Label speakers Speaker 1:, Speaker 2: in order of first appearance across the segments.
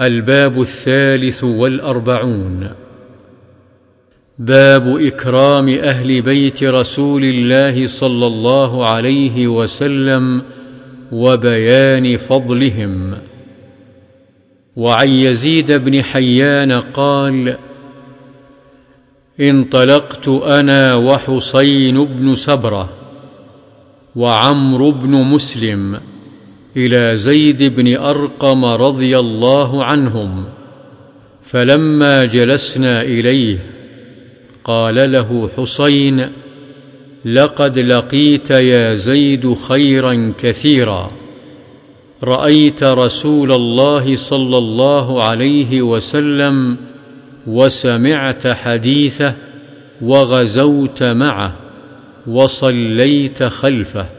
Speaker 1: الباب الثالث والأربعون. باب إكرام أهل بيت رسول الله صلى الله عليه وسلم وبيان فضلهم. وعن يزيد بن حيان قال انطلقت أنا وحصين بن سبرة وعمرو بن مسلم إلى زيد بن أرقم رضي الله عنهم فلما جلسنا إليه قال له حسين لقد لقيت يا زيد خيرا كثيرا رأيت رسول الله صلى الله عليه وسلم وسمعت حديثه وغزوت معه وصليت خلفه.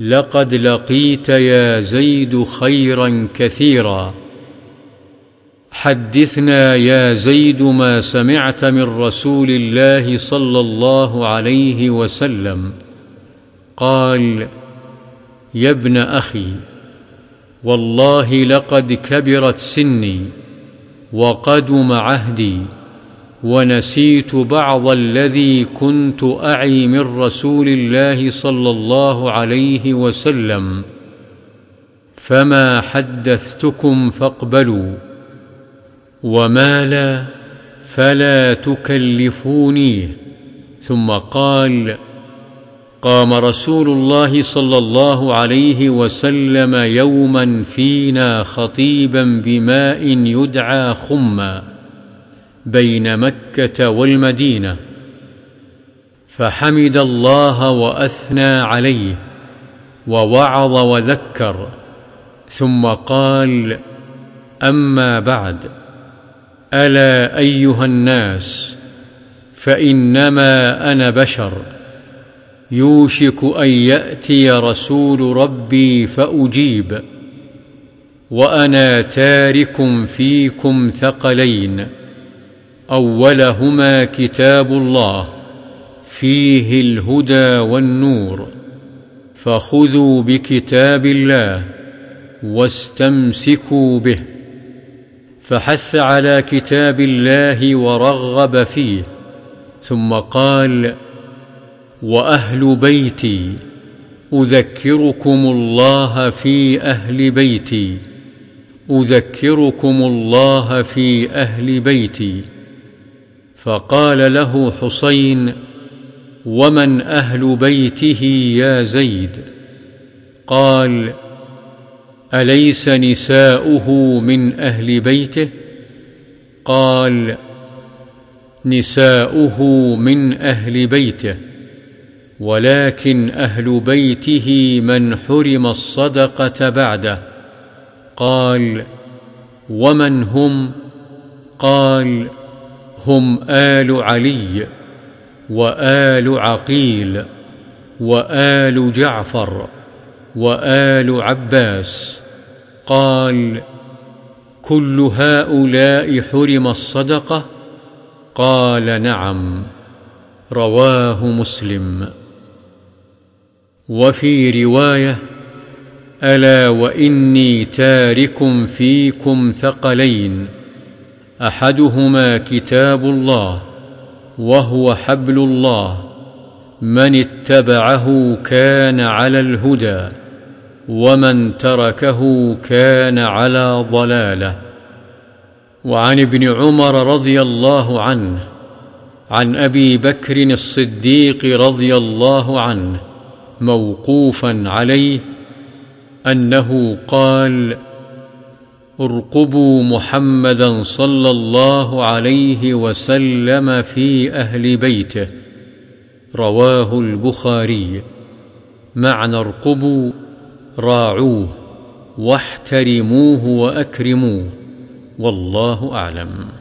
Speaker 1: لقد لقيت يا زيد خيرا كثيرا. حدثنا يا زيد ما سمعت من رسول الله صلى الله عليه وسلم. قال يا ابن أخي والله لقد كبرت سني وقدم عهدي. ونسيت بعض الذي كنت أعي من رسول الله صلى الله عليه وسلم فما حدثتكم فاقبلوا وما لا فلا تكلفونيه ثم قال قام رسول الله صلى الله عليه وسلم يوما فينا خطيبا بماء يدعى خمّا. بين مكة والمدينة فحمد الله وأثنى عليه ووعظ وذكر ثم قال أما بعد ألا أيها الناس فإنما أنا بشر يوشك أن يأتي رسول ربي فأجيب وأنا تارك فيكم ثقلين. أولهما كتاب الله فيه الهدى والنور فخذوا بكتاب الله واستمسكوا به فحث على كتاب الله ورغب فيه ثم قال وأهل بيتي أذكركم الله في أهل بيتي أذكركم الله في أهل بيتي. فقال له حسين ومن أهل بيته يا زيد؟ قال أليس نساؤه من أهل بيته؟ قال نساؤه من أهل بيته ولكن أهل بيته من حرم الصدقة بعده. قال ومن هم؟ قال هم آل علي وآل عقيل وآل جعفر وآل عباس. قال كل هؤلاء حرم الصدقة؟ قال نعم رواه مسلم. وفي رواية ألا وإني تارك فيكم ثقلين؟ أحدهما كتاب الله وهو حبل الله من اتبعه كان على الهدى ومن تركه كان على ضلاله. وعن ابن عمر رضي الله عنه عن أبي بكر الصديق رضي الله عنه موقوفا عليه أنه قال ارقبوا محمدا صلى الله عليه وسلم في أهل بيته. رواه البخاري. معنى ارقبوا راعوه واحترموه وأكرموه. والله أعلم.